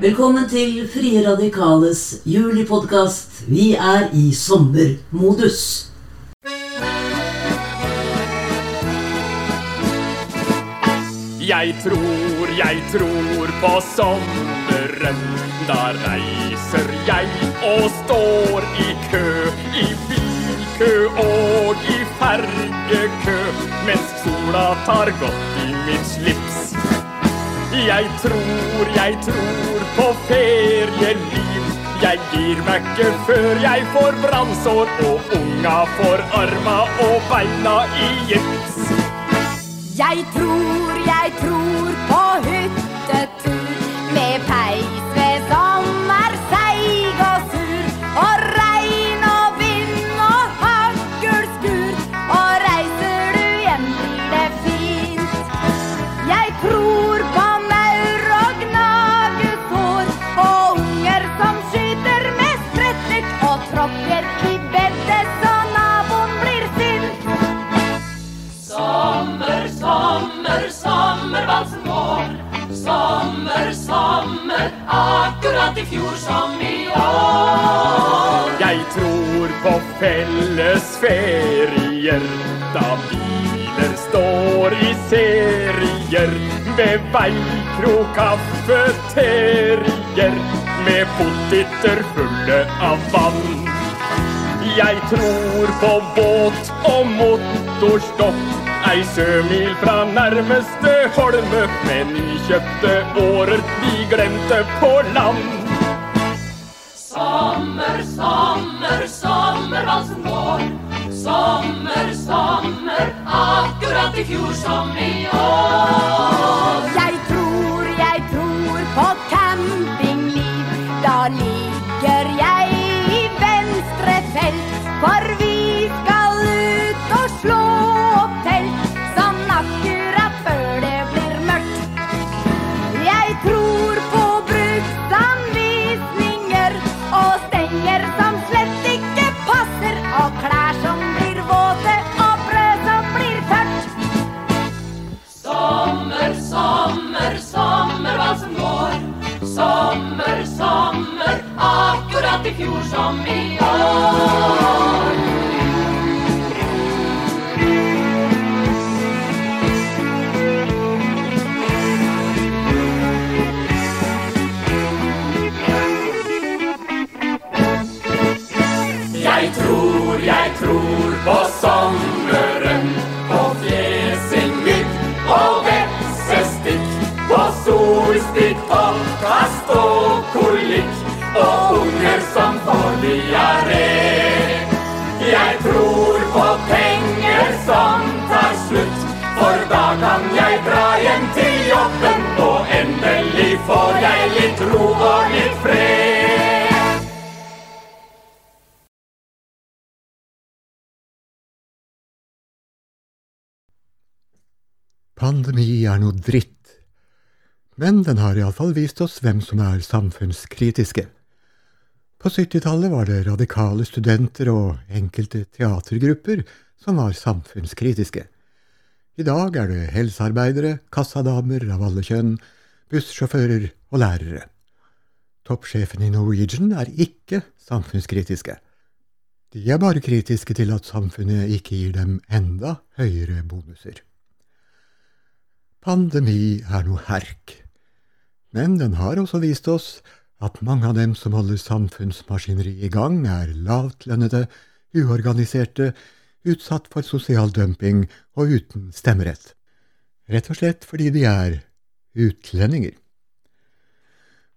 Velkommen til Frie Radikales julipodkast. Vi er i sommermodus. Jeg tror, jeg tror på sommeren. Da reiser jeg og står i kø. I bilkø og i fergekø. Mens sola tar godt i mitt slips. Jeg tror, jeg tror på ferieliv. Jeg gir meg ikke før jeg får brannsår og unga får arma og beina i gips. Jeg tror, jeg tror på hyttetur med peis akkurat i fjor som i år. Jeg tror på felles ferier da biler står i serier ved veikrok kafeterier med poteter fulle av vann. Jeg tror på båt og motorstopp ei sjømil fra nærmeste holme med nykjøpte årer vi glemte på land. Sommer, sommer, sommervalsen vår. Sommer, sommer, akkurat i fjor som i år. Jeg tror, jeg tror på campingliv. Da ligger jeg i venstre felt. For fjor som i år. Jeg tror, jeg tror på sommeren, får jeg litt ro og litt fred. Pandemi er noe dritt. Men den har iallfall vist oss hvem som er samfunnskritiske. På 70-tallet var det radikale studenter og enkelte teatergrupper som var samfunnskritiske. I dag er det helsearbeidere, kassadamer av alle kjønn, bussjåfører og lærere. Toppsjefen i Norwegian er ikke samfunnskritiske. De er bare kritiske til at samfunnet ikke gir dem enda høyere bonuser. Pandemi er noe herk, men den har også vist oss at mange av dem som holder samfunnsmaskineriet i gang, er lavtlønnede, uorganiserte, utsatt for sosial dumping og uten stemmerett. Rett og slett fordi de er utlendinger.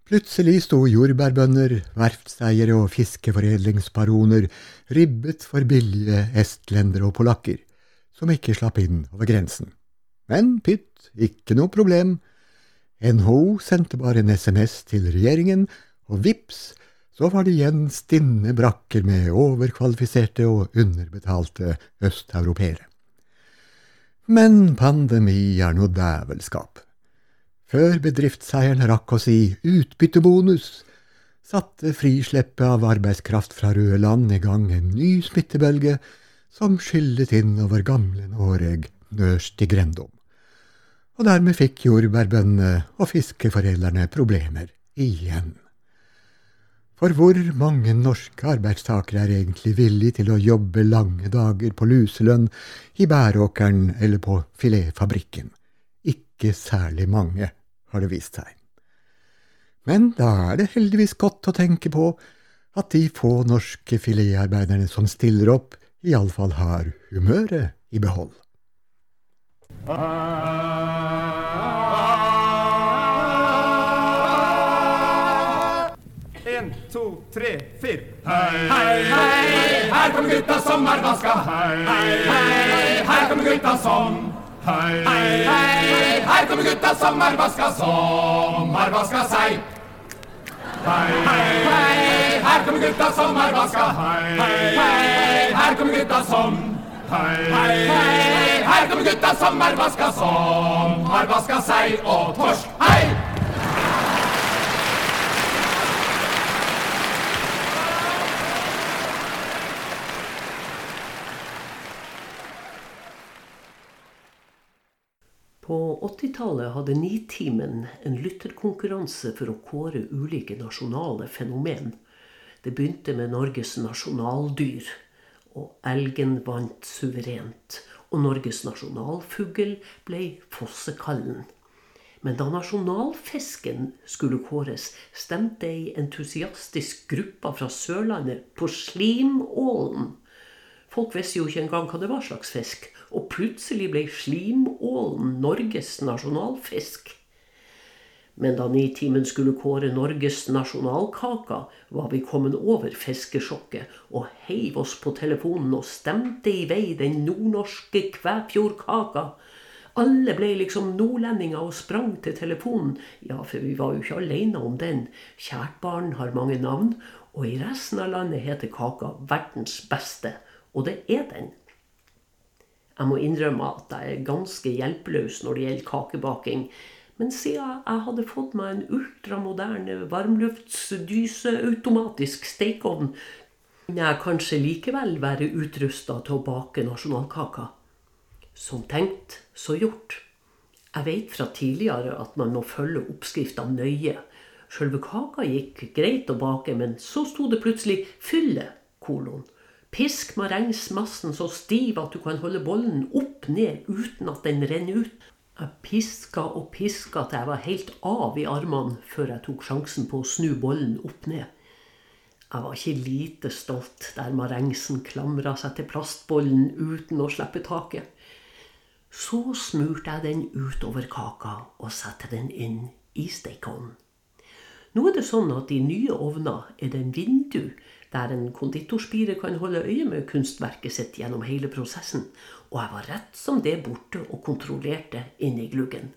Plutselig sto jordbærbønder, verftseiere og fiskeforedlingsbaroner ribbet for billige estlendere og polakker, som ikke slapp inn over grensen. Men pytt, ikke noe problem. NHO sendte bare en SMS til regjeringen, og vips, så var det igjen stinne brakker med overkvalifiserte og underbetalte østeuropeere. Men pandemi er noe dævelskap. Før bedriftseieren rakk å si utbyttebonus, satte frisleppet av arbeidskraft fra røde land i gang en ny smittebølge som skyllet inn over gamle Noreg nørst i grendom. Og dermed fikk jordbærbøndene og fiskeforedlerne problemer igjen. For hvor mange norske arbeidstakere er egentlig villige til å jobbe lange dager på luselønn i bæråkeren eller på filetfabrikken? Ikke særlig mange, har det vist seg. Men da er det heldigvis godt å tenke på at de få norske filetarbeiderne som stiller opp, iallfall har humøret i behold. En, to, tre, fire. Hei, hei, hei, her kommer gutta som er vaska. Hei, hei, hei, her kommer gutta som Hei, hei, her kommer gutta som har vaska, som har vaska seg. Hei, hei, her kommer gutta som har vaska. Hei, hei, her kommer gutta som hei, hei, her kommer gutta som har vaska, som har vaska seg og torsk. Hei! På 80-tallet hadde Nitimen en lytterkonkurranse for å kåre ulike nasjonale fenomen. Det begynte med Norges nasjonaldyr, og elgen vant suverent. Og Norges nasjonalfugl ble fossekallen. Men da nasjonalfisken skulle kåres, stemte ei entusiastisk gruppe fra Sørlandet på slimålen. Folk visste jo ikke engang hva det var slags fisk, og plutselig ble slimålen Norges nasjonalfisk. Men da Nitimen skulle kåre Norges nasjonalkake, var vi kommet over fiskesjokket og heiv oss på telefonen og stemte i vei den nordnorske Kvæfjordkaka. Alle ble liksom nordlendinger og sprang til telefonen. Ja, for vi var jo ikke alene om den. Kjært barn har mange navn, og i resten av landet heter kaka verdens beste. Og det er den. Jeg må innrømme at jeg er ganske hjelpeløs når det gjelder kakebaking. Men siden jeg hadde fått meg en ultramoderne varmluftsdyseautomatisk stekeovn, kunne jeg kanskje likevel være utrusta til å bake nasjonalkaka. Som tenkt, så gjort. Jeg vet fra tidligere at man må følge oppskrifta nøye. Sjølve kaka gikk greit å bake, men så sto det plutselig 'fylle', kolon. Pisk marengsmassen så stiv at du kan holde bollen opp ned uten at den renner ut. Jeg piska og piska til jeg var helt av i armene før jeg tok sjansen på å snu bollen opp ned. Jeg var ikke lite stolt der marengsen klamra seg til plastbollen uten å slippe taket. Så smurte jeg den utover kaka og satte den inn i stekeovnen. Nå er det sånn at i nye ovner er det en vindu der en konditorspire kan holde øye med kunstverket sitt gjennom hele prosessen, og jeg var rett som det borte og kontrollerte inni gluggen.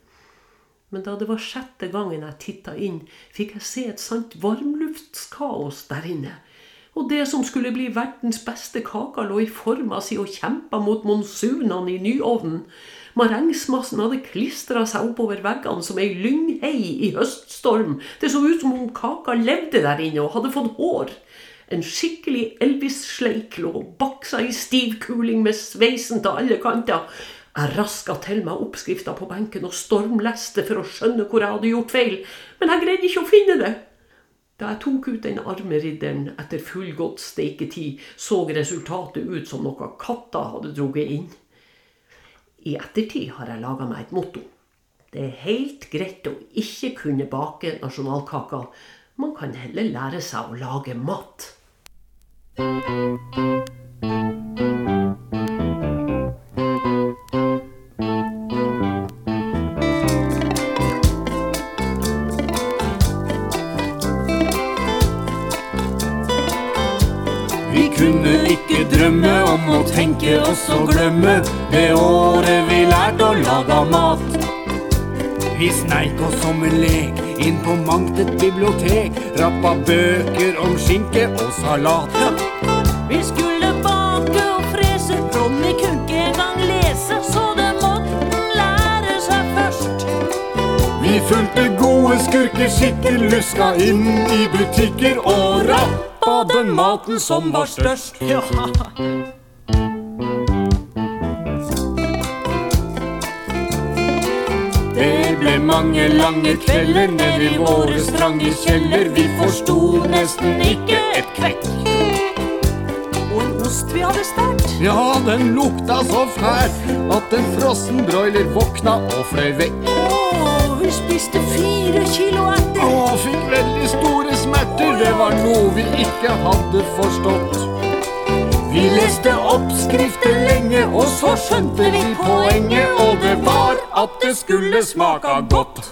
Men da det var sjette gangen jeg titta inn, fikk jeg se et sant varmluftskaos der inne. Og det som skulle bli verdens beste kake, lå i forma si og kjempa mot monsunene i nyovnen. Marengsmassen hadde klistra seg oppover veggene som ei lynghei i høststorm. Det så ut som om kaka levde der inne og hadde fått hår. En skikkelig Elvis-sleik lå baksa i stiv kuling med sveisen til alle kanter. Jeg raska til meg oppskrifta på benken og stormleste for å skjønne hvor jeg hadde gjort feil, men jeg greide ikke å finne det. Da jeg tok ut den arme ridderen etter fullgodt steiketid, så resultatet ut som noe katta hadde drugget inn. I ettertid har jeg laga meg et motto. Det er helt greit å ikke kunne bake nasjonalkaker. Man kan heller lære seg å lage mat. Vi Vi sneik oss som en lek inn på mangt et bibliotek, rappa bøker om skinke og salat. Vi skulle bake og frese, Ronny kunne ikke engang lese, så det måtte lære seg først. Vi fulgte gode skurkeskikker, luska inn i butikker og rappa den maten som var størst. Ja. Mange lange kvelder ned i våre strange kjeller. Vi forsto nesten ikke et kvekk. Og en ost vi hadde stært. Ja, den lukta så fæl at en frossen broiler våkna og fløy vekk. Å, vi spiste fire kilo erter. Og fikk veldig store smerter, det var noe vi ikke hadde forstått. Vi leste oppskrifter lenge, og så skjønte vi poenget, og det var at det skulle smake godt.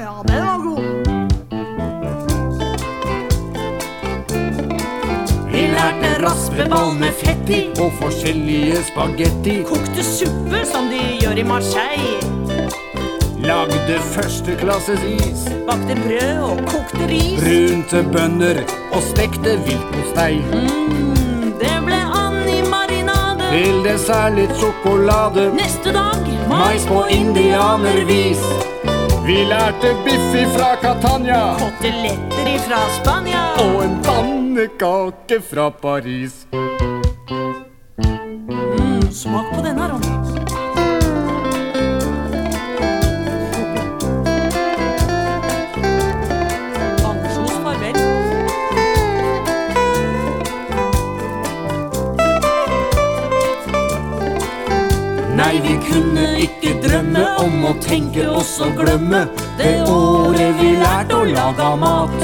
Ja, den var god. Vi lærte raspeball med fett i, og forskjellige spagetti. Kokte suppe som de gjør i Marseille. Lagde førsteklasses is, Bakte brød og kokte ris. brunte bønner og stekte viltpostei. Mm, Til dessert litt sjokolade. Neste dag Mais på indianervis. Vi lærte biffi fra Catania Koteletter ifra Spania. og en pannekake fra Paris. Mm, smak på denne, Ronny. Kunne ikke drømme om å tenke oss å glemme det året vi lærte å lage mat.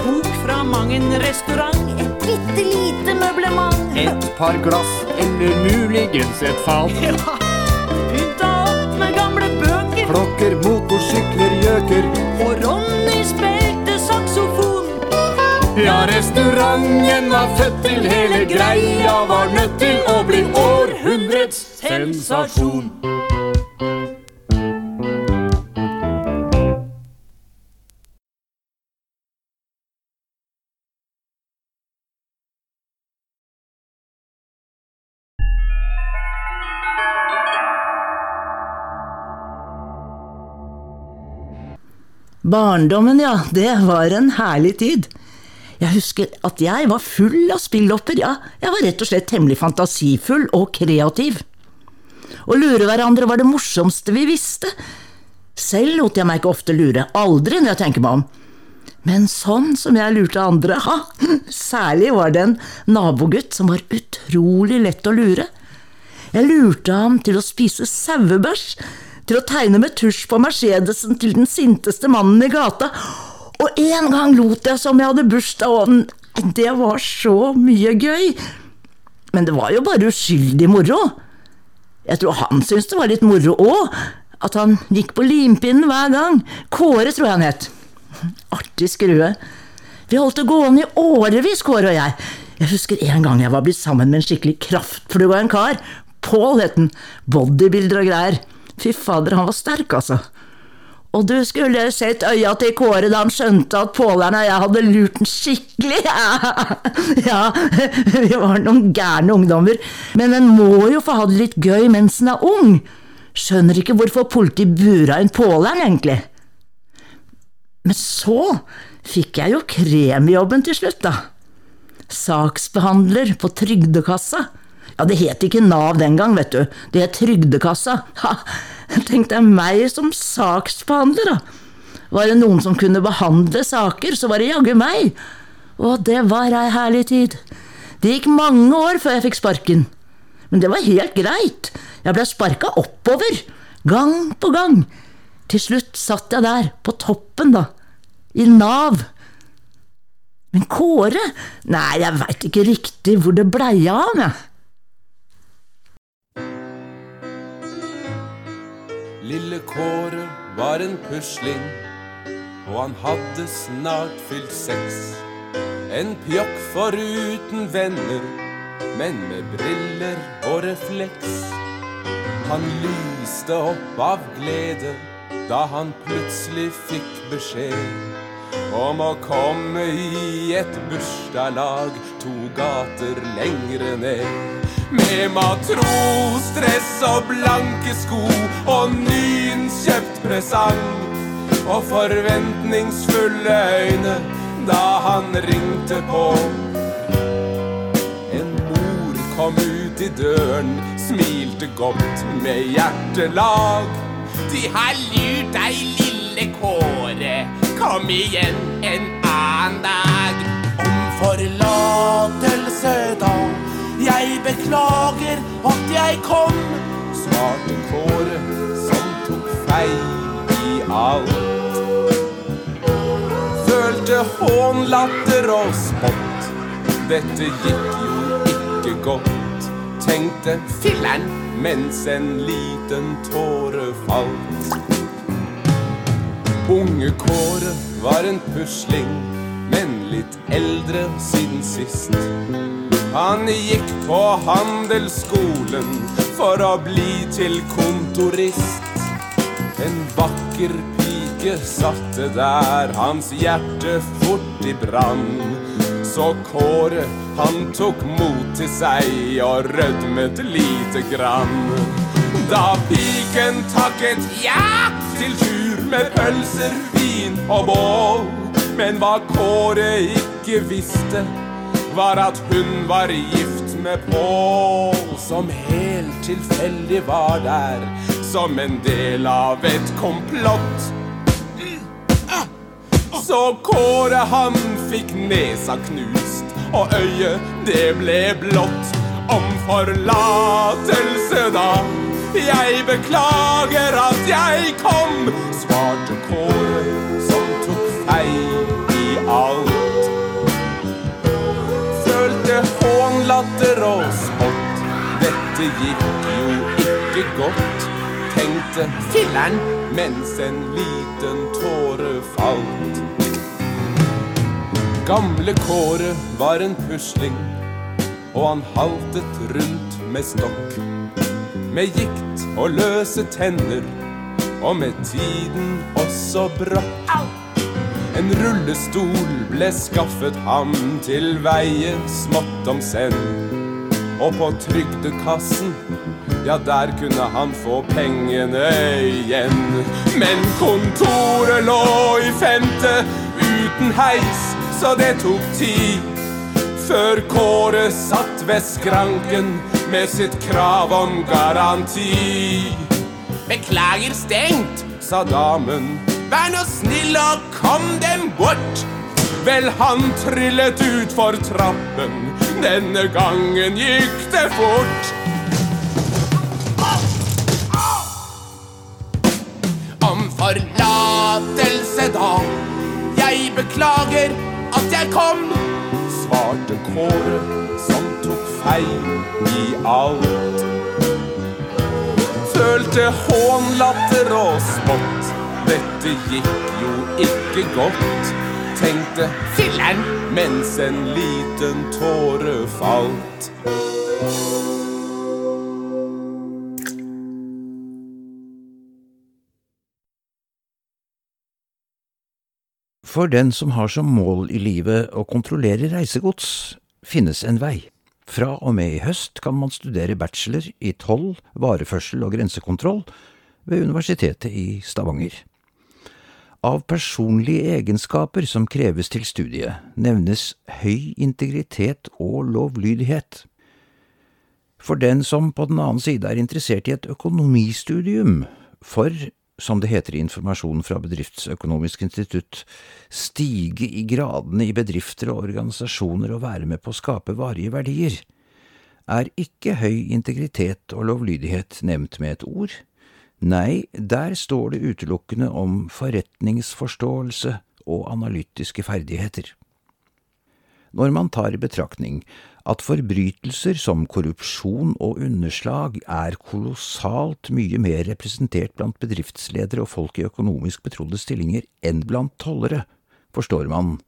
Tok fra mang en restaurant et bitte lite møblement. Et par glass eller muligens et fat. Ja, pynta opp med gamle bøker. Klokker, motorsykler, gjøker. Og Ronny spilte saksofon. Ja, restauranten var født til hele greia var nødt til å bli århundrets sensasjon. Barndommen, ja, det var en herlig tid. Jeg husker at jeg var full av spillopper, ja, jeg var rett og slett temmelig fantasifull og kreativ. Å lure hverandre var det morsomste vi visste. Selv lot jeg meg ikke ofte lure, aldri når jeg tenker meg om. Men sånn som jeg lurte andre, ha, særlig var det en nabogutt som var utrolig lett å lure. Jeg lurte ham til å spise sauebæsj, til å tegne med tusj på Mercedesen til den sinteste mannen i gata, og en gang lot jeg som jeg hadde bursdag, og det var så mye gøy. Men det var jo bare uskyldig moro. Jeg tror han syntes det var litt moro òg, at han gikk på limpinnen hver gang. Kåre tror jeg han het. Artig skrue. Vi holdt det gående i årevis, Kåre og jeg. Jeg husker en gang jeg var blitt sammen med en skikkelig kraftflue av en kar. Pål het han. Bodybuilder og greier. Fy fader, han var sterk, altså. Og du skulle sett øya til Kåre da han skjønte at Pålern og jeg hadde lurt den skikkelig. Ja, vi var noen gærne ungdommer. Men en må jo få ha det litt gøy mens en er ung. Skjønner ikke hvorfor politiet bura inn Pålern, egentlig. Men så fikk jeg jo kremjobben til slutt, da. Saksbehandler på Trygdekassa. Ja, det het ikke Nav den gang, vet du. Det het Trygdekassa. Ha, Tenk deg meg som saksbehandler, da. Var det noen som kunne behandle saker, så var det jaggu meg. Og det var ei herlig tid. Det gikk mange år før jeg fikk sparken. Men det var helt greit. Jeg ble sparka oppover. Gang på gang. Til slutt satt jeg der, på toppen, da. I Nav. Men Kåre? Nei, jeg veit ikke riktig hvor det blei av ham, jeg. Lille Kåre var en pusling, og han hadde snart fylt seks. En pjokk foruten venner, men med briller og refleks. Han lyste opp av glede da han plutselig fikk beskjed om å komme i et bursdagslag to gater lengre ned. Med matrosdress og blanke sko og nyinnkjøpt presang. Og forventningsfulle øyne da han ringte på. En mor kom ut i døren, smilte godt med hjertelag. De har lurt deg, lille Kåre. Kom igjen en annen dag. Om forlatelse, da. Jeg beklager at jeg kom. Svarte Kåre, som tok feil i alt. Følte hån, latter og spott. Dette gikk jo ikke godt tenkte filleren mens en liten tåre falt. Unge Kåre var en pusling, men litt eldre siden sist. Han gikk på handelsskolen for å bli til kontorist. En vakker pike satte der hans hjerte fort i brann. Så Kåre han tok mot til seg og rødmet lite grann. Da piken takket ja til tur med pølser, vin og bål. Men hva Kåre ikke visste, var at hun var gift med Pål. Som helt tilfeldig var der, som en del av et komplott. Så Kåre han fikk nesa knust, og øyet det ble blått. Om forlatelse, da. Jeg beklager at jeg kom, svarte Kåre, som tok feil i alt. Følte hån, latter og spott. Dette gikk jo ikke godt, tenkte filler'n mens en liten tåre falt. Gamle Kåre var en pusling, og han haltet rundt med stokk. Med gikt og løse tenner, og med tiden også brakk. En rullestol ble skaffet ham til veie smått om senn. Og på trygdekassen, ja, der kunne han få pengene igjen. Men kontoret lå i femte uten heis, så det tok tid. Før Kåre satt ved skranken med sitt krav om garanti. Beklager stengt, sa damen. Vær nå snill og kom dem bort. Vel, han trillet utfor trappen. Denne gangen gikk det fort. Om forlatelse, da. Jeg beklager at jeg kom, svarte Kåre, som tok feil i alt. Følte hån, latter og spott. Dette gikk jo ikke godt, tenkte filleren mens en liten tåre falt. For den som har som mål i livet å kontrollere reisegods, finnes en vei. Fra og med i høst kan man studere bachelor i toll, vareførsel og grensekontroll ved Universitetet i Stavanger. Av personlige egenskaper som kreves til studiet, nevnes høy integritet og lovlydighet. For den som på den annen side er interessert i et økonomistudium, for som det heter i informasjonen fra Bedriftsøkonomisk institutt, stige i gradene i bedrifter og organisasjoner og være med på å skape varige verdier, er ikke høy integritet og lovlydighet nevnt med et ord. Nei, der står det utelukkende om forretningsforståelse og analytiske ferdigheter. Når man tar i betraktning at forbrytelser som korrupsjon og underslag er kolossalt mye mer representert blant bedriftsledere og folk i økonomisk betrodde stillinger enn blant tollere, forstår man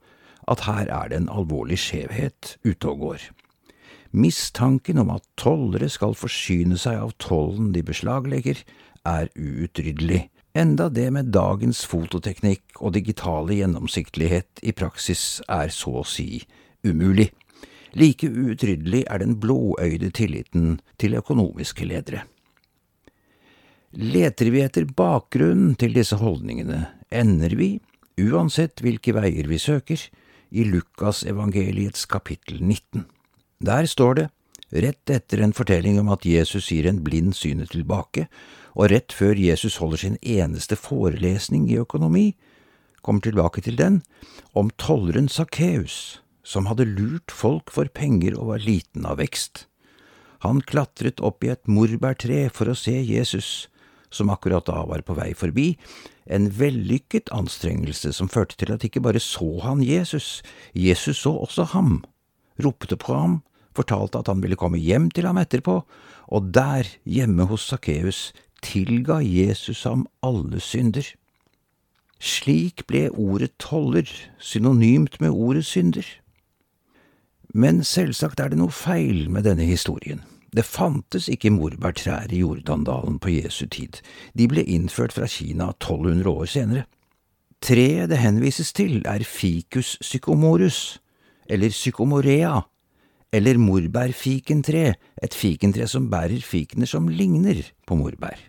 at her er det en alvorlig skjevhet ute og går. Mistanken om at tollere skal forsyne seg av tollen de beslaglegger, er uutryddelig, enda det med dagens fototeknikk og digitale gjennomsiktighet i praksis er så å si umulig. Like uutryddelig er den blåøyde tilliten til økonomiske ledere. Leter vi etter bakgrunnen til disse holdningene, ender vi, uansett hvilke veier vi søker, i Lukasevangeliets kapittel 19. Der står det, rett etter en fortelling om at Jesus gir en blind synet tilbake, og rett før Jesus holder sin eneste forelesning i økonomi, kommer tilbake til den, om tolleren Sakkeus, som hadde lurt folk for penger og var liten av vekst. Han klatret opp i et morbærtre for å se Jesus, som akkurat da var på vei forbi, en vellykket anstrengelse som førte til at ikke bare så han Jesus, Jesus så også ham, ropte på ham, fortalte at han ville komme hjem til ham etterpå, og der, hjemme hos Sakkeus, tilga Jesus ham alle synder. Slik ble ordet toller synonymt med ordet synder. Men selvsagt er det noe feil med denne historien. Det fantes ikke morbærtrær i Jordandalen på Jesu tid, de ble innført fra Kina 1200 år senere. Treet det henvises til er ficus psykomorus, eller psykomorea, eller morbærfikentre, et fikentre som bærer fikener som ligner på morbær.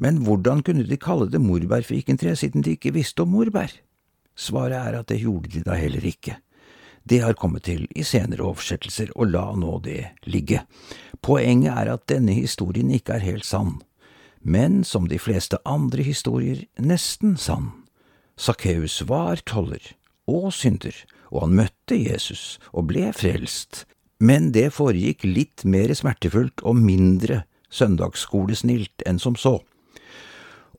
Men hvordan kunne de kalle det morbærfikentre siden de ikke visste om morbær? Svaret er at det gjorde de da heller ikke. Det har kommet til i senere oversettelser, og la nå det ligge. Poenget er at denne historien ikke er helt sann, men som de fleste andre historier nesten sann. Sakkeus var toller og synder, og han møtte Jesus og ble frelst, men det foregikk litt mer smertefullt og mindre søndagsskolesnilt enn som så.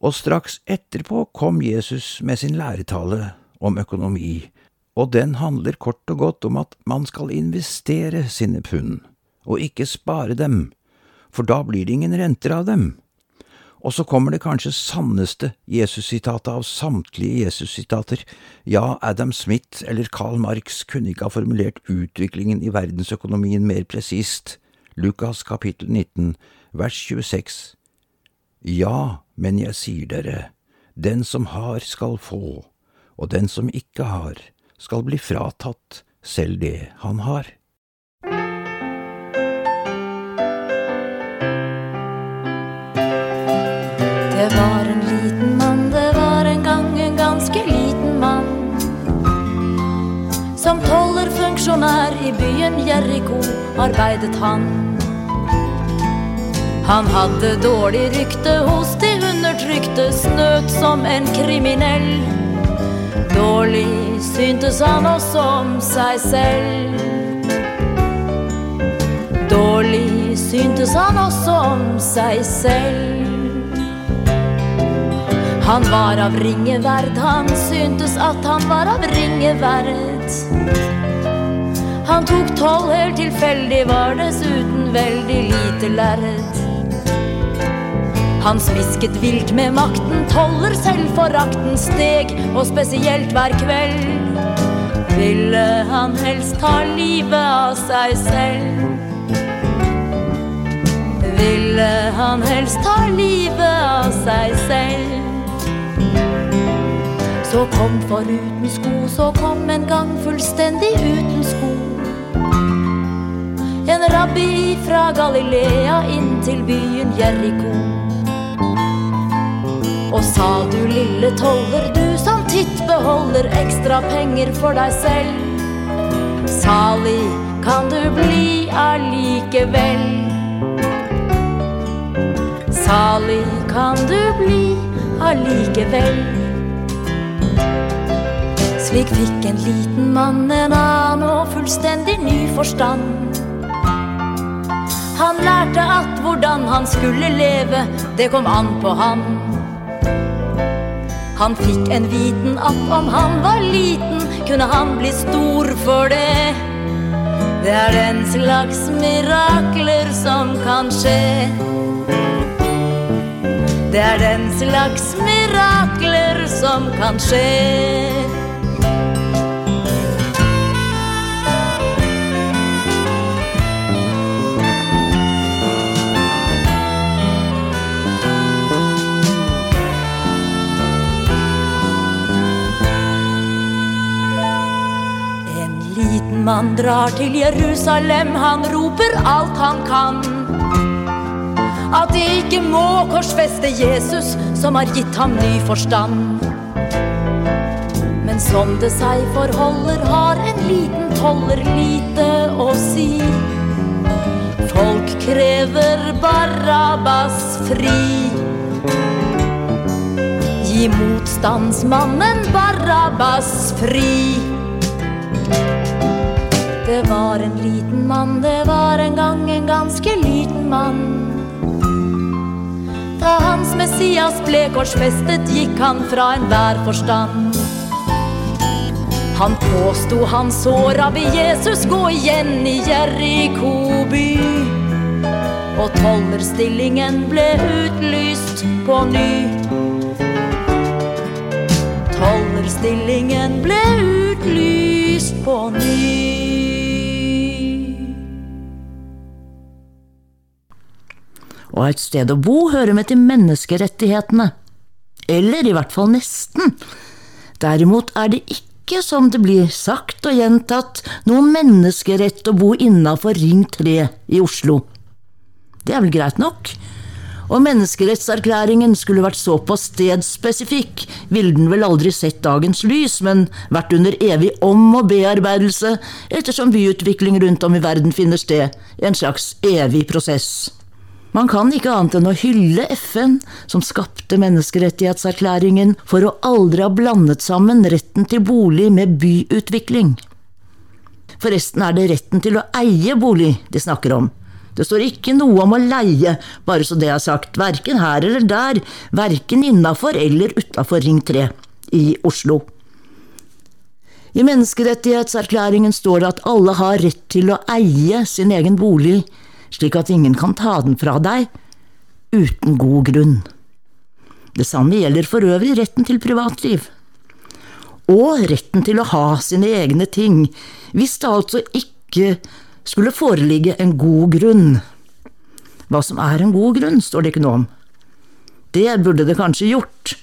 Og straks etterpå kom Jesus med sin læretale om økonomi, og den handler kort og godt om at man skal investere sine pund, og ikke spare dem, for da blir det ingen renter av dem. Og så kommer det kanskje sanneste Jesus-sitatet av samtlige Jesus-sitater. Ja, Adam Smith eller Karl Marx kunne ikke ha formulert utviklingen i verdensøkonomien mer presist. Lukas kapittel 19, vers 26. Ja, men jeg sier dere, den som har skal få, og den som ikke har, skal bli fratatt selv det han har. Det var en liten mann, det var en gang en ganske liten mann. Som tollerfunksjonær i byen Jeriko arbeidet han. Han hadde dårlig rykte hos de undertrykte, snøt som en kriminell. Dårlig syntes han også om seg selv. Dårlig syntes han også om seg selv. Han var av ringe verd, han syntes at han var av ringe verd. Han tok tolv helt tilfeldig, var dessuten veldig lite lærd. Han smisket vilt med makten, toller selvforakten steg, og spesielt hver kveld ville han helst ta livet av seg selv. Ville han helst ta livet av seg selv. Så kom foruten sko, så kom en gang fullstendig uten sko. En rabbi fra Galilea inn til byen Jeriko. Og sa du lille toller, du som titt beholder ekstra penger for deg selv. Salig kan du bli allikevel. Salig kan du bli allikevel. Slik fikk en liten mann en annen og fullstendig ny forstand. Han lærte at hvordan han skulle leve, det kom an på han. Han fikk en viten at om han var liten, kunne han bli stor for det. Det er den slags mirakler som kan skje. Det er den slags mirakler som kan skje. Mann drar til Jerusalem, han roper alt han kan. At de ikke må korsfeste Jesus, som har gitt ham ny forstand. Men som det seg forholder, har en liten toller lite å si. Folk krever Barabbas fri. Gi motstandsmannen Barabbas fri. Messias ble korsfestet, gikk han fra enhver forstand. Han påsto han så rabbi Jesus gå igjen i Jeriko by. Og tollerstillingen ble utlyst på ny. Tollerstillingen ble utlyst på ny. Ha et sted å bo hører med til menneskerettighetene. Eller i hvert fall nesten. Derimot er det ikke, som det blir sagt og gjentatt, noen menneskerett å bo innafor Ring 3 i Oslo. Det er vel greit nok? Og menneskerettserklæringen skulle vært såpass stedspesifikk, ville den vel aldri sett dagens lys, men vært under evig om- og bearbeidelse ettersom byutvikling rundt om i verden finner sted, en slags evig prosess. Man kan ikke annet enn å hylle FN, som skapte menneskerettighetserklæringen for å aldri ha blandet sammen retten til bolig med byutvikling. Forresten er det retten til å eie bolig de snakker om. Det står ikke noe om å leie, bare så det er sagt, verken her eller der, verken innafor eller utafor Ring 3 i Oslo. I menneskerettighetserklæringen står det at alle har rett til å eie sin egen bolig, slik at ingen kan ta den fra deg uten god grunn. Det samme gjelder for øvrig retten til privatliv. Og retten til å ha sine egne ting, hvis det altså ikke skulle foreligge en god grunn. Hva som er en god grunn, står det ikke noe om. Det burde det kanskje gjort.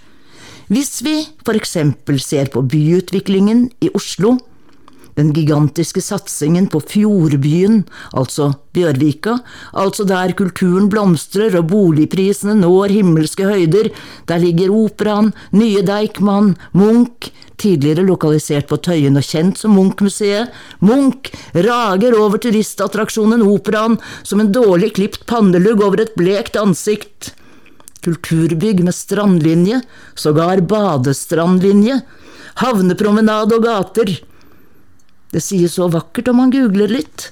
Hvis vi for eksempel ser på byutviklingen i Oslo, den gigantiske satsingen på fjordbyen, altså Bjørvika, altså der kulturen blomstrer og boligprisene når himmelske høyder, der ligger operaen, nye Deichman, Munch, tidligere lokalisert på Tøyen og kjent som Munch-museet. Munch rager over turistattraksjonen Operaen som en dårlig klipt pannelugg over et blekt ansikt. Kulturbygg med strandlinje, sågar badestrandlinje, havnepromenade og gater. Det sies så vakkert om man googler litt,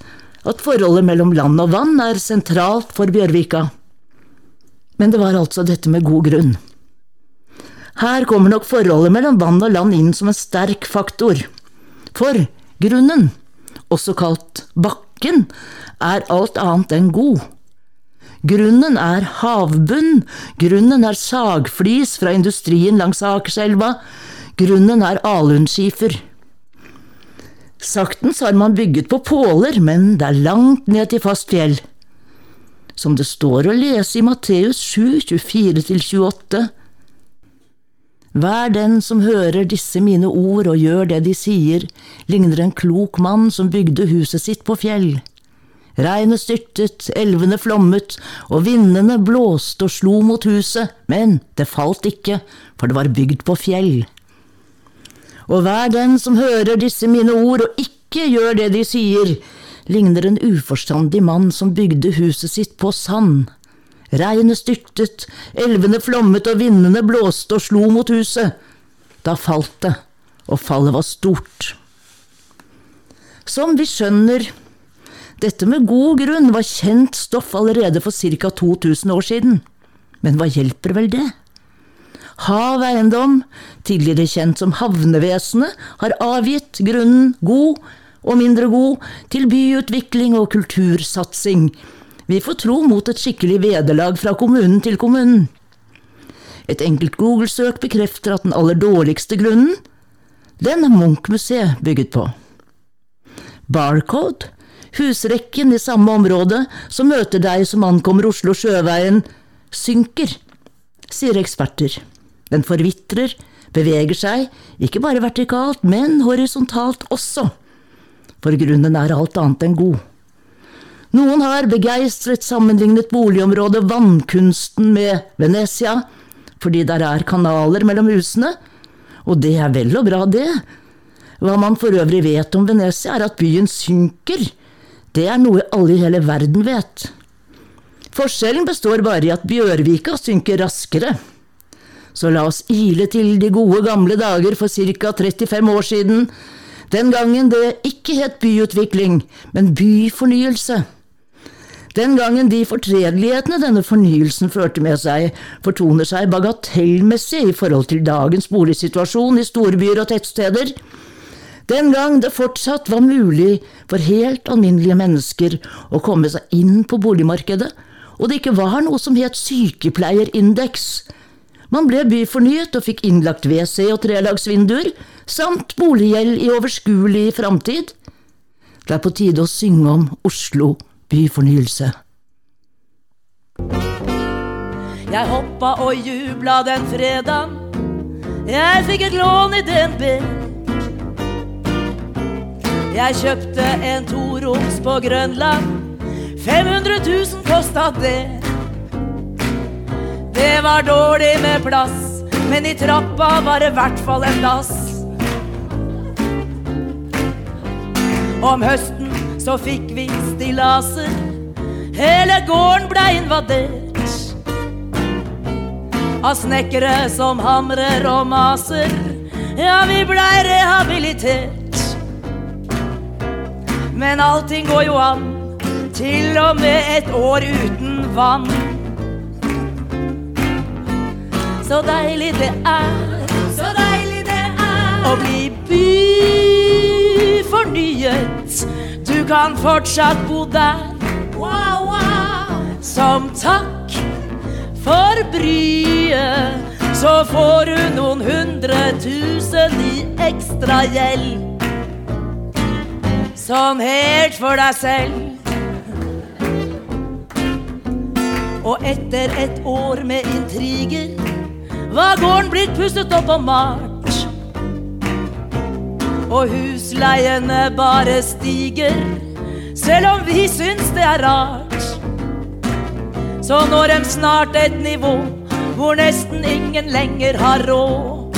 at forholdet mellom land og vann er sentralt for Bjørvika. Men det var altså dette med god grunn. Her kommer nok forholdet mellom vann og land inn som en sterk faktor. For grunnen, også kalt bakken, er alt annet enn god. Grunnen er havbunn, grunnen er sagflis fra industrien langs Akerselva, grunnen er alunskifer. Saktens har man bygget på påler, men det er langt ned til fast fjell. Som det står å lese i Matteus 7, 24–28. Hver den som hører disse mine ord og gjør det de sier, ligner en klok mann som bygde huset sitt på fjell. Regnet styrtet, elvene flommet, og vindene blåste og slo mot huset, men det falt ikke, for det var bygd på fjell. Og hver den som hører disse mine ord og ikke gjør det de sier, ligner en uforstandig mann som bygde huset sitt på sand. Regnet styrtet, elvene flommet og vindene blåste og slo mot huset. Da falt det, og fallet var stort. Som vi skjønner, dette med god grunn var kjent stoff allerede for ca. 2000 år siden. Men hva hjelper vel det? Hav Eiendom, tidligere kjent som Havnevesenet, har avgitt grunnen god og mindre god til byutvikling og kultursatsing. Vi får tro mot et skikkelig vederlag fra kommunen til kommunen. Et enkelt Google-søk bekrefter at den aller dårligste grunnen, den er Munch-museet bygget på. Barcode, husrekken i samme område som møter deg som ankommer Oslo sjøveien, synker, sier eksperter. Den forvitrer, beveger seg, ikke bare vertikalt, men horisontalt også. For grunnen er alt annet enn god. Noen har begeistret sammenlignet boligområdet Vannkunsten med Venezia, fordi der er kanaler mellom husene, og det er vel og bra, det. Hva man for øvrig vet om Venezia, er at byen synker. Det er noe alle i hele verden vet. Forskjellen består bare i at Bjørvika synker raskere. Så la oss ile til de gode gamle dager for ca. 35 år siden, den gangen det ikke het byutvikling, men byfornyelse. Den gangen de fortredelighetene denne fornyelsen førte med seg, fortoner seg bagatellmessig i forhold til dagens boligsituasjon i storbyer og tettsteder. Den gang det fortsatt var mulig for helt alminnelige mennesker å komme seg inn på boligmarkedet, og det ikke var noe som het sykepleierindeks. Man ble byfornyet og fikk innlagt WC og trelagsvinduer, samt boliggjeld i overskuelig framtid. Det er på tide å synge om Oslo byfornyelse. Jeg hoppa og jubla den fredagen. Jeg fikk et lån i DNB. Jeg kjøpte en toroms på Grønland. 500 000 kosta det. Det var dårlig med plass, men i trappa var det i hvert fall en dass. Om høsten så fikk vi stillaser. Hele gården blei invadert av snekkere som hamrer og maser. Ja, vi blei rehabilitert. Men allting går jo an, til og med et år uten vann. Så deilig det er, så deilig det er å bli byfornyet. Du kan fortsatt bo der, wow, wow. Som takk for bryet, så får du noen hundre tusen i ekstra gjeld. Sånn helt for deg selv. Og etter et år med intriger var gården blitt pusset opp og malt. Og husleiene bare stiger, selv om vi syns det er rart. Så når dem snart et nivå hvor nesten ingen lenger har råd.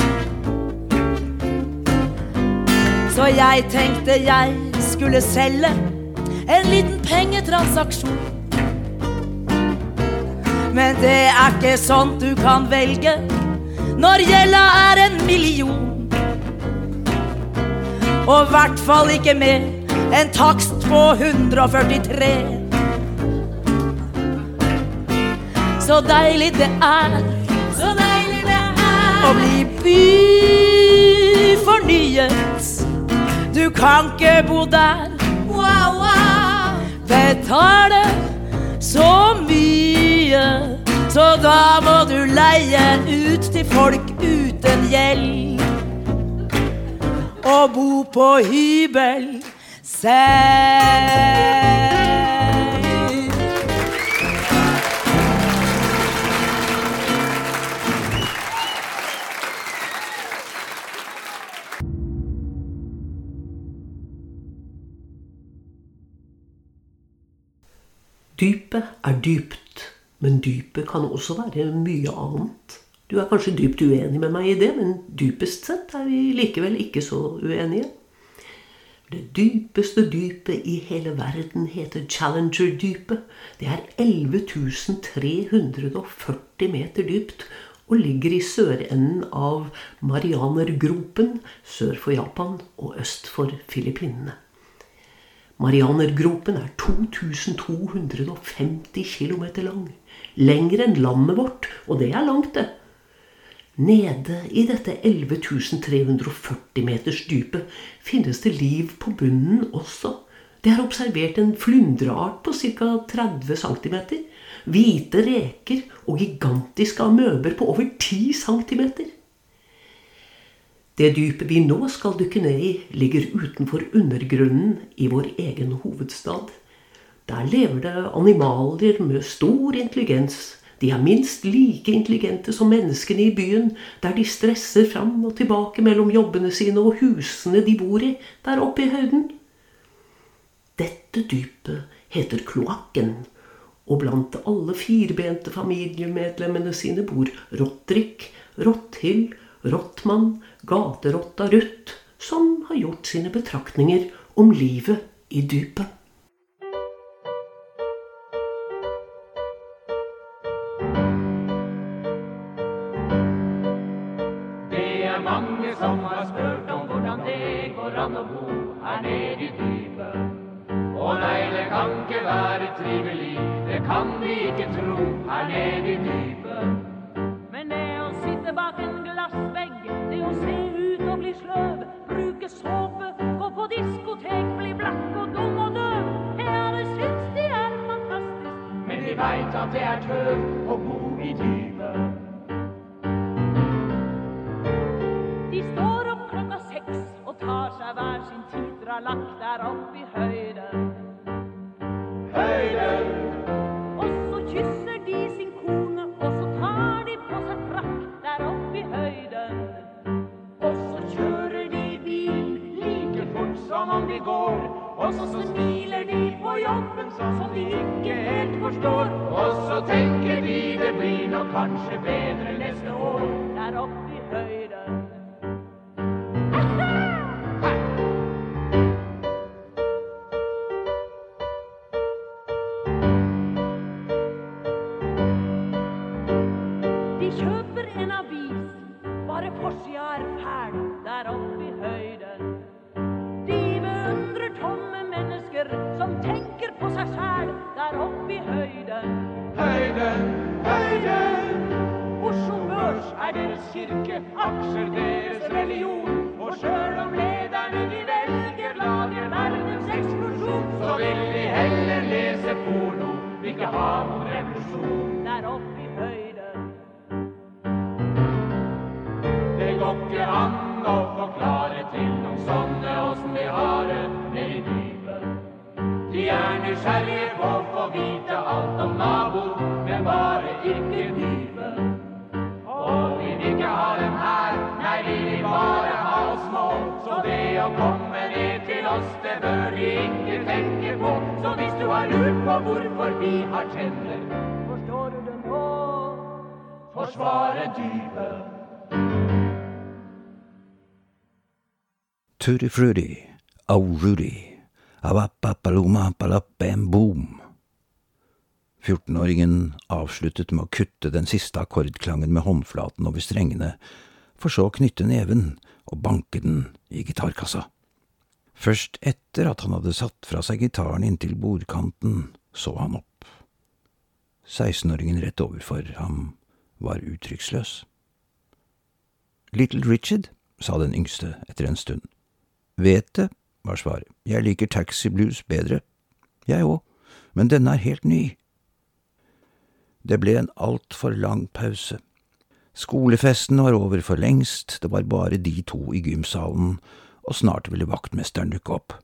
Så jeg tenkte jeg skulle selge en liten pengetransaksjon. Men det er ikke sånt du kan velge når gjelda er en million. Og i hvert fall ikke med en takst på 143. Så deilig det er, så deilig det er å bli byfornyet. Du kan ikke bo der, wow, wow. betale så mye. Så da må du leie ut til folk uten gjeld. Og bo på hybel selv. Dypet er dypt, men dypet kan også være mye annet. Du er kanskje dypt uenig med meg i det, men dypest sett er vi likevel ikke så uenige. Det dypeste dypet i hele verden heter Challenger-dypet. Det er 11.340 meter dypt og ligger i sørenden av Marianergropen sør for Japan og øst for Filippinene. Marianergropen er 2250 km lang. Lengre enn landet vårt, og det er langt, det. Nede i dette 11.340 meters dypet finnes det liv på bunnen også. Det er observert en flyndreart på ca. 30 cm. Hvite reker og gigantiske amøber på over 10 cm. Det dypet vi nå skal dykke ned i, ligger utenfor undergrunnen i vår egen hovedstad. Der lever det animaler med stor intelligens. De er minst like intelligente som menneskene i byen, der de stresser fram og tilbake mellom jobbene sine og husene de bor i, der oppe i høyden. Dette dypet heter kloakken, og blant alle firbente familiemedlemmene sine bor Rottrik, Rotthild, Rottmann, gaterotta Ruth, som har gjort sine betraktninger om livet i dypet. Veit at det er tøv å bo i dypet. De står opp klokka seks og tar seg hver sin lagt der oppe i høyden. Går. Og så smiler de på jobben sånn som de ikke helt forstår. Og så tenker de det blir nok kanskje bedre neste år. Der oppe Hvis har lurt på hvorfor vi har tenner, Forstår du det nå? forsvare dypet. Tutti frutti, oh Rudy, avapapaloma palapem boom. 14-åringen avsluttet med å kutte den siste akkordklangen med håndflaten over strengene, for så å knytte neven og banke den i gitarkassa. Først etter at han hadde satt fra seg gitaren inntil bordkanten, så han opp. 16-åringen rett overfor ham var uttrykksløs. Little Richard, sa den yngste etter en stund. Vet det, var svaret. Jeg liker Taxi Blues bedre. Jeg òg, men denne er helt ny. Det ble en altfor lang pause. Skolefesten var over for lengst, det var bare de to i gymsalen, og snart ville vaktmesteren dukke opp.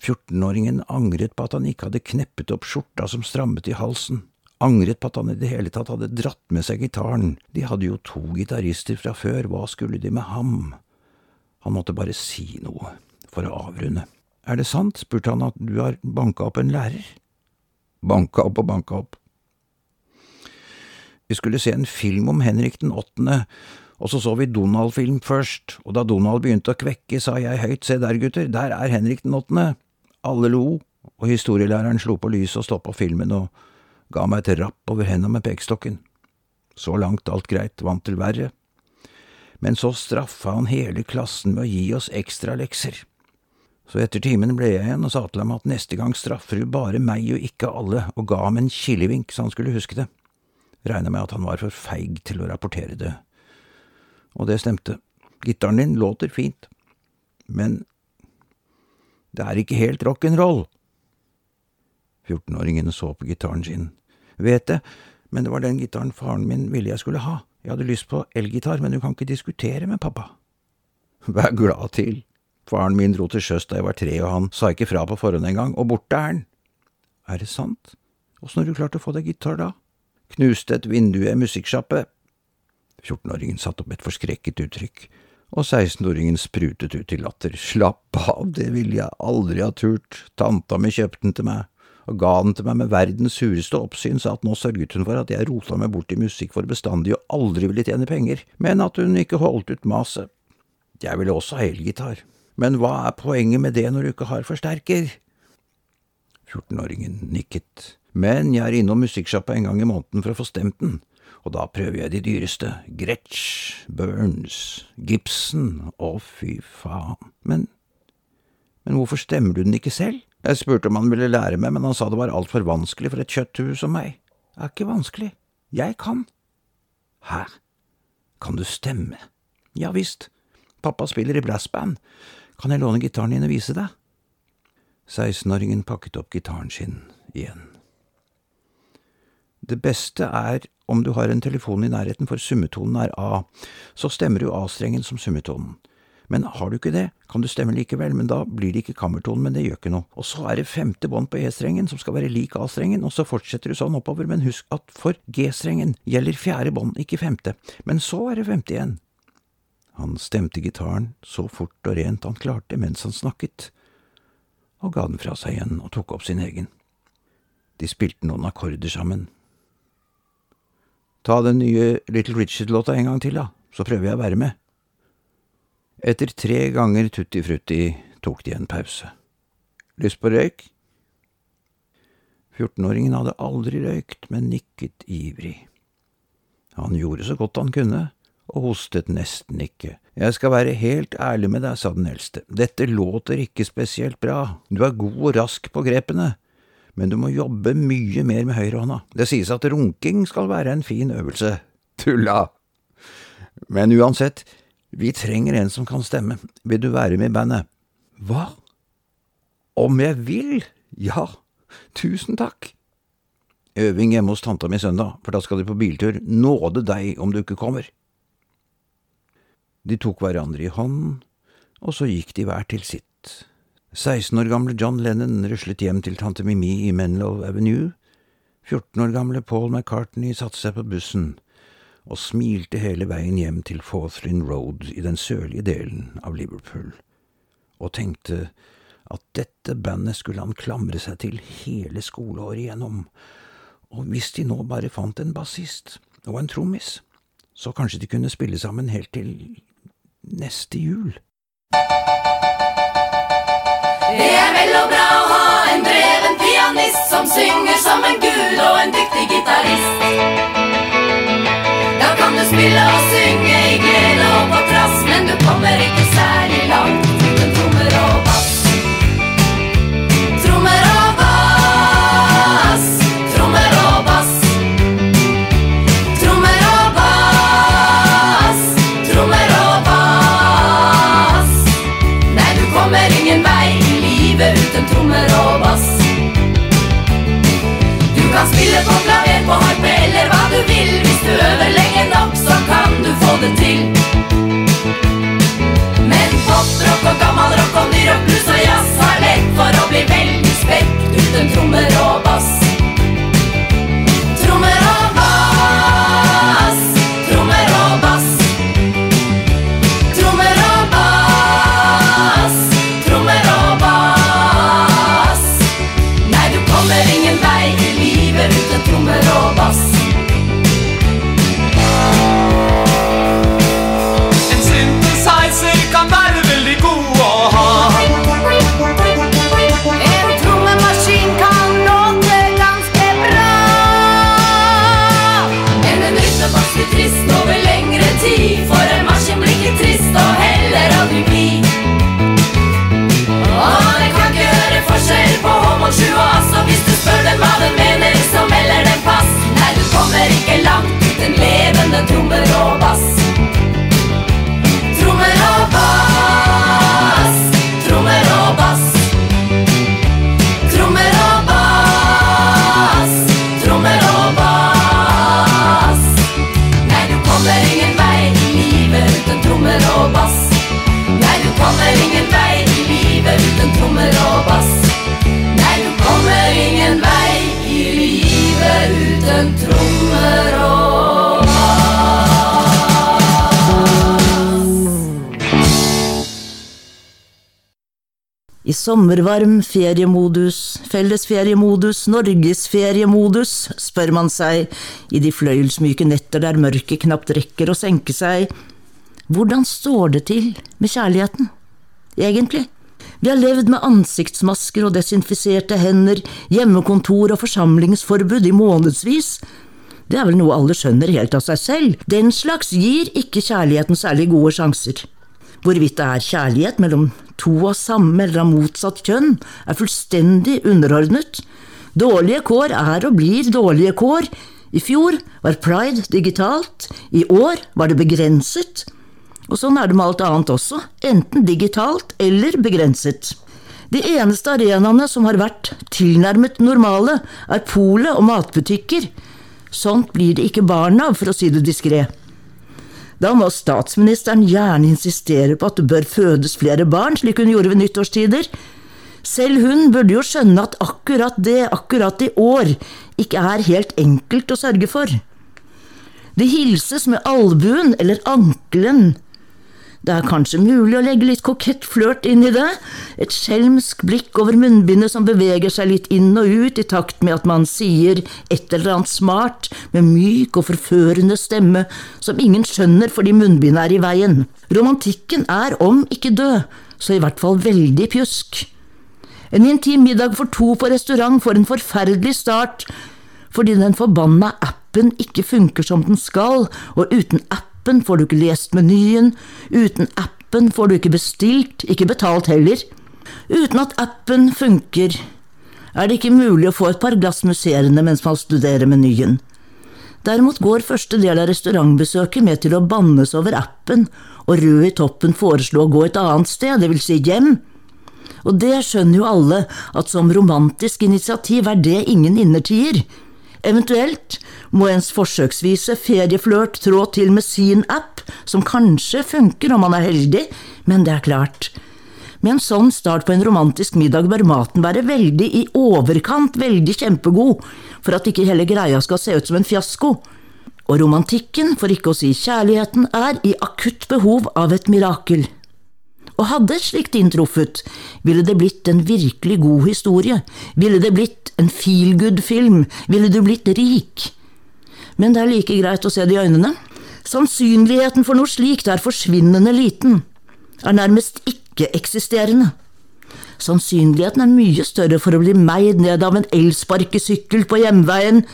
14-åringen angret på at han ikke hadde kneppet opp skjorta som strammet i halsen, angret på at han i det hele tatt hadde dratt med seg gitaren, de hadde jo to gitarister fra før, hva skulle de med ham? Han måtte bare si noe for å avrunde. Er det sant, spurte han, at du har banka opp en lærer? Banka opp og banka opp. Vi skulle se en film om Henrik den åttende, og så så vi Donald-film først, og da Donald begynte å kvekke, sa jeg høyt, se der gutter, der er Henrik den åttende. Alle lo, og historielæreren slo på lyset og stoppa filmen og ga meg et rapp over henda med pekestokken. Så langt alt greit, vant til verre. Men så straffa han hele klassen med å gi oss ekstra lekser. Så etter timen ble jeg igjen og sa til ham at neste gang straffer du bare meg og ikke alle, og ga ham en kilevink så han skulle huske det. Regna med at han var for feig til å rapportere det. Og det stemte. Gitaren din låter fint, men det er ikke helt rock'n'roll. 14-åringen så på gitaren sin. Vet det, men det var den gitaren faren min ville jeg skulle ha. Jeg hadde lyst på elgitar, men du kan ikke diskutere med pappa. Vær glad til. Faren min dro til sjøs da jeg var tre, og han sa ikke fra på forhånd engang, og borte er han. Er det sant? Åssen har du klart å få deg gitar da? Knuste et vindu i musikksjappe. 14-åringen satte opp et forskrekket uttrykk, og 16-åringen sprutet ut i latter. Slapp av, det ville jeg aldri ha turt, tanta mi kjøpte den til meg, og ga den til meg med verdens sureste oppsyn, sa at nå sørget hun for at jeg rota meg bort i musikk for bestandig og aldri ville tjene penger, men at hun ikke holdt ut maset. Jeg ville også ha elgitar, men hva er poenget med det når du ikke har forsterker? 14-åringen nikket. Men jeg er innom musikksjappa en gang i måneden for å få stemt den, og da prøver jeg de dyreste, Gretsch, Burns, Gibson, å fy faen, men, men hvorfor stemmer du den ikke selv? Jeg spurte om han ville lære meg, men han sa det var altfor vanskelig for et kjøtthue som meg. Det er ikke vanskelig. Jeg kan. Hæ? Kan du stemme? Ja visst. Pappa spiller i brassband. Kan jeg låne gitaren din og vise deg? 16-åringen pakket opp gitaren sin igjen. Det beste er om du har en telefon i nærheten, for summetonen er A, så stemmer du A-strengen som summetonen. Men har du ikke det, kan du stemme likevel, men da blir det ikke kammertonen, men det gjør ikke noe. Og så er det femte bånd på E-strengen som skal være lik A-strengen, og så fortsetter du sånn oppover, men husk at for G-strengen gjelder fjerde bånd, ikke femte. Men så er det femte igjen. Han stemte gitaren så fort og rent han klarte mens han snakket, og ga den fra seg igjen og tok opp sin egen. De spilte noen akkorder sammen. Ta den nye Little Richard-låta en gang til, da, så prøver jeg å være med. Etter tre ganger Tutti Frutti tok de en pause. Lyst på røyk? 14-åringen hadde aldri røykt, men nikket ivrig. Han gjorde så godt han kunne, og hostet nesten ikke. Jeg skal være helt ærlig med deg, sa den eldste, dette låter ikke spesielt bra, du er god og rask på grepene, men du må jobbe mye mer med høyrehånda. Det sies at runking skal være en fin øvelse. Tulla! Men uansett, vi trenger en som kan stemme. Vil du være med i bandet? Hva? Om jeg vil? Ja, tusen takk. Øving hjemme hos tanta mi søndag, for da skal de på biltur. Nåde deg om du ikke kommer. De tok hverandre i hånden, og så gikk de hver til sitt. 16 år gamle John Lennon ruslet hjem til tante Mimi i Menlow Avenue. 14 år gamle Paul McCartney satte seg på bussen og smilte hele veien hjem til Forthlin Road i den sørlige delen av Liverpool, og tenkte at dette bandet skulle han klamre seg til hele skoleåret igjennom, og hvis de nå bare fant en bassist og en trommis, så kanskje de kunne spille sammen helt til neste jul. Det er vel og bra å ha en dreven pianist som synger som en gud og en dyktig gitarist. Da kan du spille og synge i glede og på trass, men du kommer ikke særlig langt uten trommer og bass. Du kan spille på klaver, på harpe eller hva du vil. Hvis du øver lenge nok, så kan du få det til. Sommervarm feriemodus, fellesferiemodus, norgesferiemodus, spør man seg i de fløyelsmyke netter der mørket knapt rekker å senke seg, hvordan står det til med kjærligheten, egentlig? Vi har levd med ansiktsmasker og desinfiserte hender, hjemmekontor og forsamlingsforbud i månedsvis. Det er vel noe alle skjønner helt av seg selv. Den slags gir ikke kjærligheten særlig gode sjanser. Hvorvidt det er kjærlighet mellom to av samme eller av motsatt kjønn er fullstendig underordnet. Dårlige kår er og blir dårlige kår. I fjor var pride digitalt, i år var det begrenset. Og sånn er det med alt annet også, enten digitalt eller begrenset. De eneste arenaene som har vært tilnærmet normale, er polet og matbutikker. Sånt blir det ikke barn av, for å si det diskré. Da må statsministeren gjerne insistere på at det bør fødes flere barn, slik hun gjorde ved nyttårstider. Selv hun burde jo skjønne at akkurat det, akkurat i år, ikke er helt enkelt å sørge for. Det hilses med albuen eller ankelen det er kanskje mulig å legge litt kokett flørt inn i det, et skjelmsk blikk over munnbindet som beveger seg litt inn og ut i takt med at man sier et eller annet smart med myk og forførende stemme som ingen skjønner fordi munnbindet er i veien. Romantikken er, om ikke død, så i hvert fall veldig pjusk. En intim middag for to på restaurant får en forferdelig start fordi den forbanna appen ikke funker som den skal, og uten app appen får du ikke lest menyen, uten appen får du ikke bestilt, ikke betalt heller. Uten at appen funker, er det ikke mulig å få et par glass musserende mens man studerer menyen. Derimot går første del av restaurantbesøket med til å bannes over appen, og Rød i toppen foreslo å gå et annet sted, det vil si hjem. Og det skjønner jo alle at som romantisk initiativ er det ingen innertier. Eventuelt må ens forsøksvise ferieflørt trå til med sin app, som kanskje funker om man er heldig, men det er klart. Med en sånn start på en romantisk middag bør maten være veldig i overkant veldig kjempegod, for at ikke hele greia skal se ut som en fiasko. Og romantikken, for ikke å si kjærligheten, er i akutt behov av et mirakel. Og hadde slikt inntruffet, ville det blitt en virkelig god historie, ville det blitt en feel good-film, ville du blitt rik. Men det er like greit å se det i øynene. Sannsynligheten for noe slikt er forsvinnende liten, er nærmest ikke-eksisterende. Sannsynligheten er mye større for å bli meid ned av en elsparkesykkel på hjemveien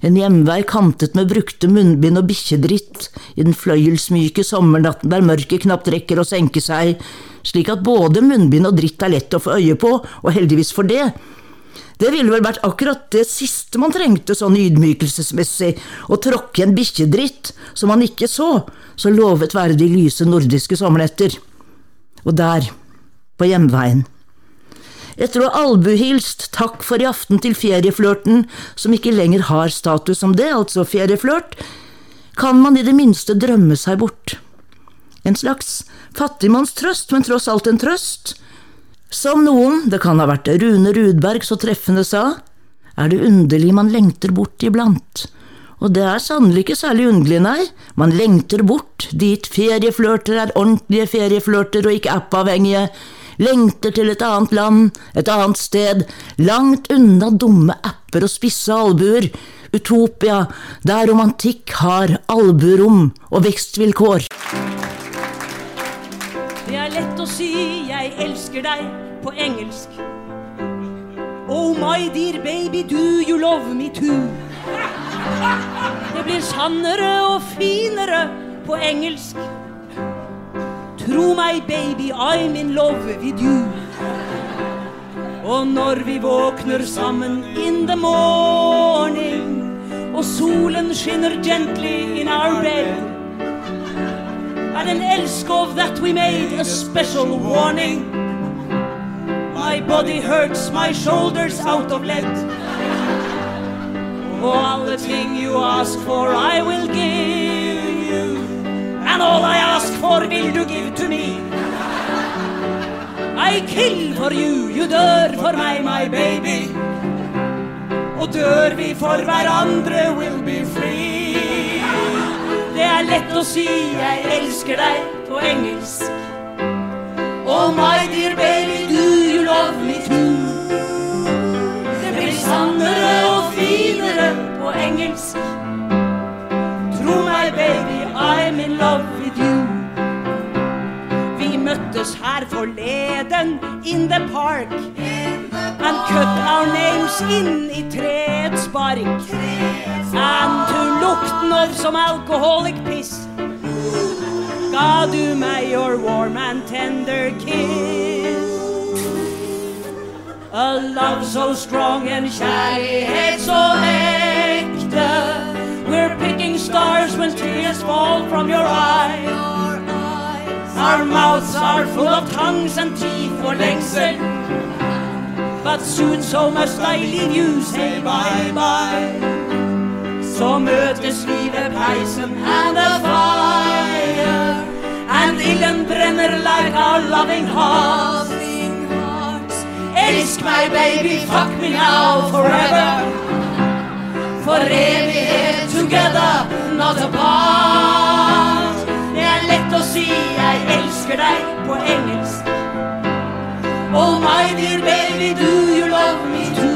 en hjemvei kantet med brukte munnbind og bikkjedritt i den fløyelsmyke sommernatten der mørket knapt rekker å senke seg, slik at både munnbind og dritt er lett å få øye på, og heldigvis for det. Det ville vel vært akkurat det siste man trengte sånn ydmykelsesmessig, å tråkke en bikkjedritt som man ikke så, så lovet være de lyse nordiske sommernetter. Og der, på hjemveien, etter å ha albuhilst takk for i aften til ferieflørten, som ikke lenger har status som det, altså ferieflørt, kan man i det minste drømme seg bort. En slags fattigmannstrøst, men tross alt en trøst. Som noen, det kan ha vært Rune Rudberg så treffende sa, er det underlig man lengter bort iblant. Og det er sannelig ikke særlig underlig, nei, man lengter bort dit ferieflørter er ordentlige ferieflørter og ikke appavhengige, lengter til et annet land, et annet sted, langt unna dumme apper og spisse albuer, Utopia, der romantikk har alburom og vekstvilkår. Det er lett å si 'jeg elsker deg' på engelsk. Oh my dear baby, do you love me too? Det blir sannere og finere på engelsk. Tro meg, baby, I'm in love with you. Og når vi våkner sammen in the morning, og solen skinner gently in our bed, and det en elskov that we made a special warning. My body hurts, my shoulders out of lead. Og alle ting you ask for, I will give. And all I ask for, will du give to me. I kill for you, you dør for meg, my baby. Og dør vi for hverandre, will be free. Det er lett å si 'jeg elsker deg' på engelsk. Oh my dear baby, do you love me too? Det blir sannere og finere på engelsk. I'm in love with you. Vi møttes her forleden in the park. And cut our names inn i treets bark. And to lukten of som alcoholic piss. ga du meg your warm and tender kiss. A love so strong and shy, så ekte. Stars when tears fall from your eyes. Our mouths are full of tongues and teeth for lengsel. But soon so must I leave you, say bye bye. Så møtes vi ved peisen and the fire. And ilden brenner like our loving hearts. Elsk my baby, fuck me now forever. For evighet together, not apart. Det er lett å si jeg elsker deg på engelsk. Oh my dear baby, do you love me too?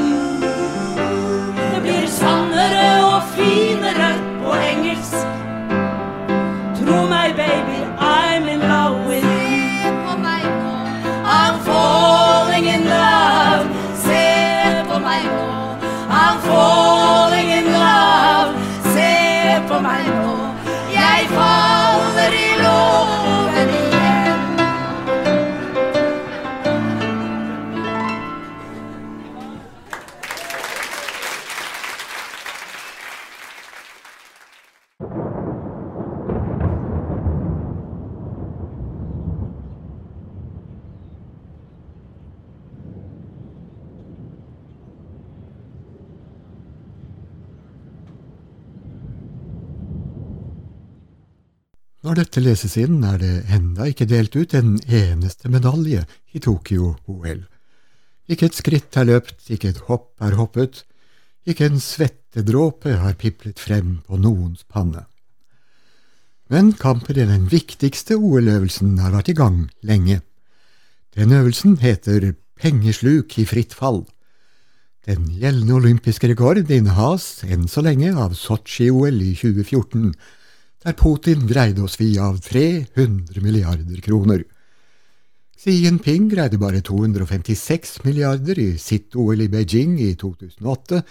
Når dette leses inn, er det enda ikke delt ut en eneste medalje i Tokyo-OL. Ikke et skritt er løpt, ikke et hopp er hoppet, ikke en svettedråpe har piplet frem på noens panne. Men kampen i den viktigste OL-øvelsen har vært i gang lenge. Den øvelsen heter pengesluk i fritt fall. Den gjeldende olympiske rekord innehas enn så lenge av Sotsji-OL i 2014, der Putin greide å svi av 300 milliarder kroner. Xi Jinping greide bare 256 milliarder i sitt OL i Beijing i 2008,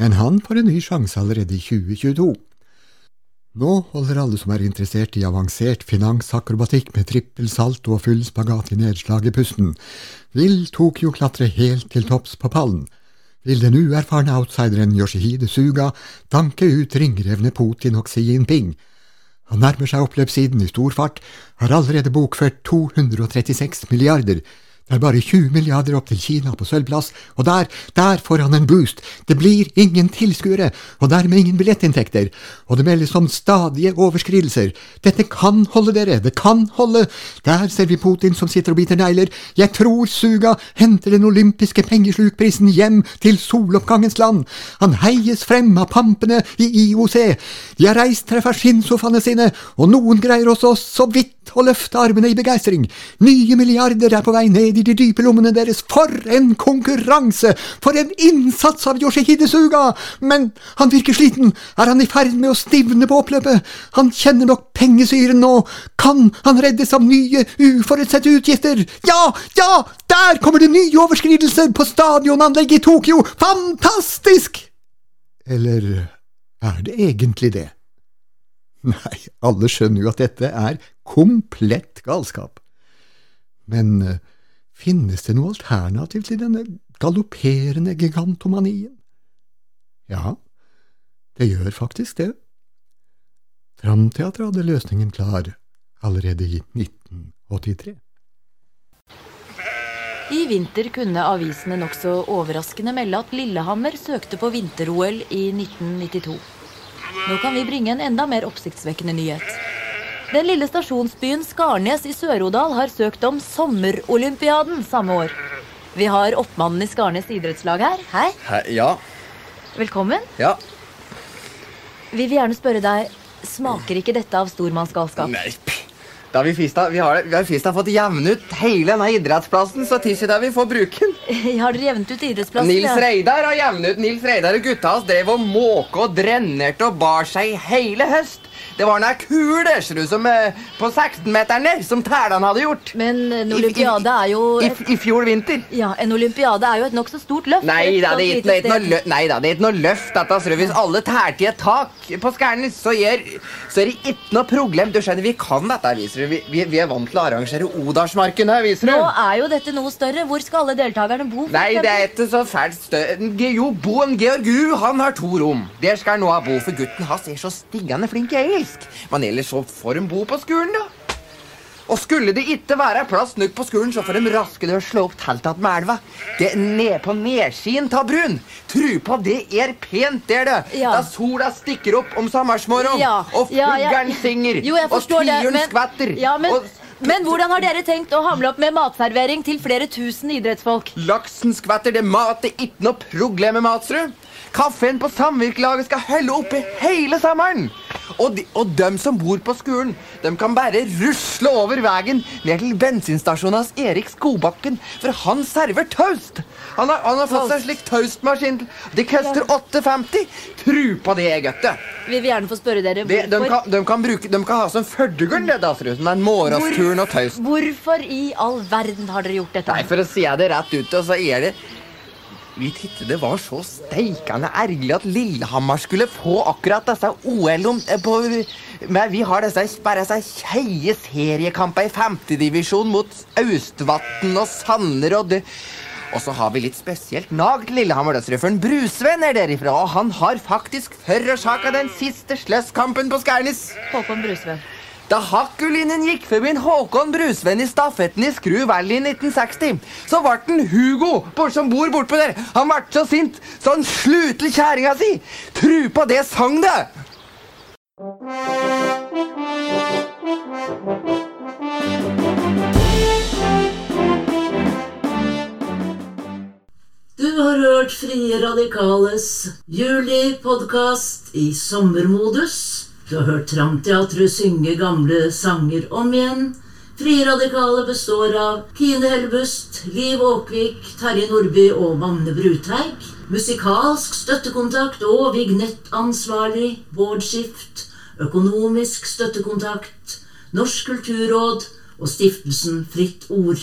men han får en ny sjanse allerede i 2022. Nå holder alle som er interessert i avansert finansakrobatikk med trippelsalt og full spagat i nedslag i pusten. Vil Tokyo klatre helt til topps på pallen? Vil den uerfarne outsideren Yoshihide Suga danke ut ringrevne Putin og Xi Jinping? Han nærmer seg oppløpssiden i stor fart, har allerede bokført 236 milliarder. Det er bare 20 milliarder opp til Kina på sølvplass, og der, der får han en boost. Det blir ingen tilskuere, og dermed ingen billettinntekter. Og det meldes om stadige overskridelser. Dette kan holde, dere, det kan holde. Der ser vi Putin som sitter og biter negler. Jeg tror Suga henter den olympiske pengeslukprisen hjem til soloppgangens land. Han heies frem av pampene i IOC. De har reist fra skinnsofaene sine, og noen greier også så vidt å løfte armene i begeistring. Nye milliarder er på vei ned i de dype lommene deres. For en konkurranse! For en innsats av Yoshihide Suga! Men han virker sliten. Er han i ferd med å stivne på oppløpet? Han kjenner nok pengesyren nå. Kan han reddes av nye, uforutsette utgifter? Ja, ja! Der kommer det nye overskridelser på stadionanlegget i Tokyo! Fantastisk! Eller er det egentlig det? Nei, alle skjønner jo at dette er komplett galskap. Men uh, finnes det noe alternativ til denne galopperende gigantomanien? Ja, det gjør faktisk det. Framteatret hadde løsningen klar allerede i 1983. I vinter kunne avisene nokså overraskende melde at Lillehammer søkte på vinter-OL i 1992. Nå kan vi bringe en enda mer oppsiktsvekkende nyhet. Den lille stasjonsbyen Skarnes i Sør-Odal har søkt om sommerolympiaden samme år. Vi har oppmannen i Skarnes idrettslag her. Hei. Hei, ja. Velkommen. Ja. Vi vil gjerne spørre deg, smaker ikke dette av stormannsgalskap? Nei. Da vi fista, vi har, vi har fista fått jevnet ut hele denne idrettsplassen, så tissi da vi får bruke den. Har dere jevnet ut idrettsplassen? Nils ja? Reidar har jevnet ut. Nils Reidar og gutta hans drev og måke og drenerte og bar seg i hele høst. Det var den kul du, som eh, på 16-meteren der, som tælene hadde gjort. Men en I- i- olympiade er jo I, et, I fjor vinter. ja, en olympiade er jo et nokså stort løft. Nei da, det er ikke, noe, løft. nei, da, det er ikke noe løft. Dette, så. Hvis alle tærte i et tak på Skærnes, så, så er det ikke noe problem. Du skjønner, Vi kan dette, viser du. Vi, vi, vi er vant til å arrangere Odalsmarken her, viser du. Nå er jo dette noe større. Hvor skal alle deltakerne bo? Nei, det er ikke så fælt større. Jo, Bo, en Georg Ru, han har to rom. Der skal han nå ha bo, for gutten hans er så stiggende flink i engelsk. Men ellers så får de bo på skolen, da. Og skulle det ikke være plass nok på skolen, så får de raske deg å slå opp teltet med elva. Det er ned på nedsiden av brun. Tru på, det er pent der, det. Ja. Da sola stikker opp om sommersmorgen, Ja, og ja, fuglen synger, Jo, jeg og tiuren skvetter. Ja, men, og men hvordan har dere tenkt å hamle opp med matservering til flere tusen idrettsfolk? Laksen skvetter, det mat det er ikke noe problem med Matsrud. Kaffen på samvirkelaget skal holde oppe hele sommeren. Og de, og dem som bor på skolen, de kan bare rusle over veien ned til bensinstasjonen hans Erik Skobakken, for han server toast. Han har, han har fått seg slik toastmaskin. Det koster 8,50. Tru på det, gutter. Vi vil gjerne få spørre dere hvorfor. de, de, kan, de, kan bruke, de kan ha som førdegården, det, da, ser det ut som. En morgensturn og toast. hvorfor i all verden har dere gjort dette? Nei, for å si det rett ut, så er det Vi tittet det var så steikende ergerlig at Lillehammer skulle få akkurat disse OL om eh, på, Men vi har disse, bare disse kjeie seriekampene i femtedivisjon mot Austvatn og Sanner og det og så har vi litt spesielt nag til Lillehammer dødsrøfferen Brusvenn er derifra, og han har faktisk forårsaka den siste sløsskampen på Skærnes. Håkon Brusvenn. Da Hakkulinen gikk forbi Håkon Brusvenn i stafetten i Skru Valley i 1960, så ble den Hugo som bor bortpå der. Han ble så sint så han slutte til kjerringa si. Tru på det sang det! Du har hørt Frie Radikales juli-podkast i sommermodus. Har hørt Tramteatret synge gamle sanger om igjen. Frie Radikale består av Kine Hellebust, Liv Åkvik, Terje Nordby og Magne Brutveig. Musikalsk støttekontakt og vignettansvarlig Bård Skift. Økonomisk støttekontakt Norsk kulturråd og stiftelsen Fritt Ord.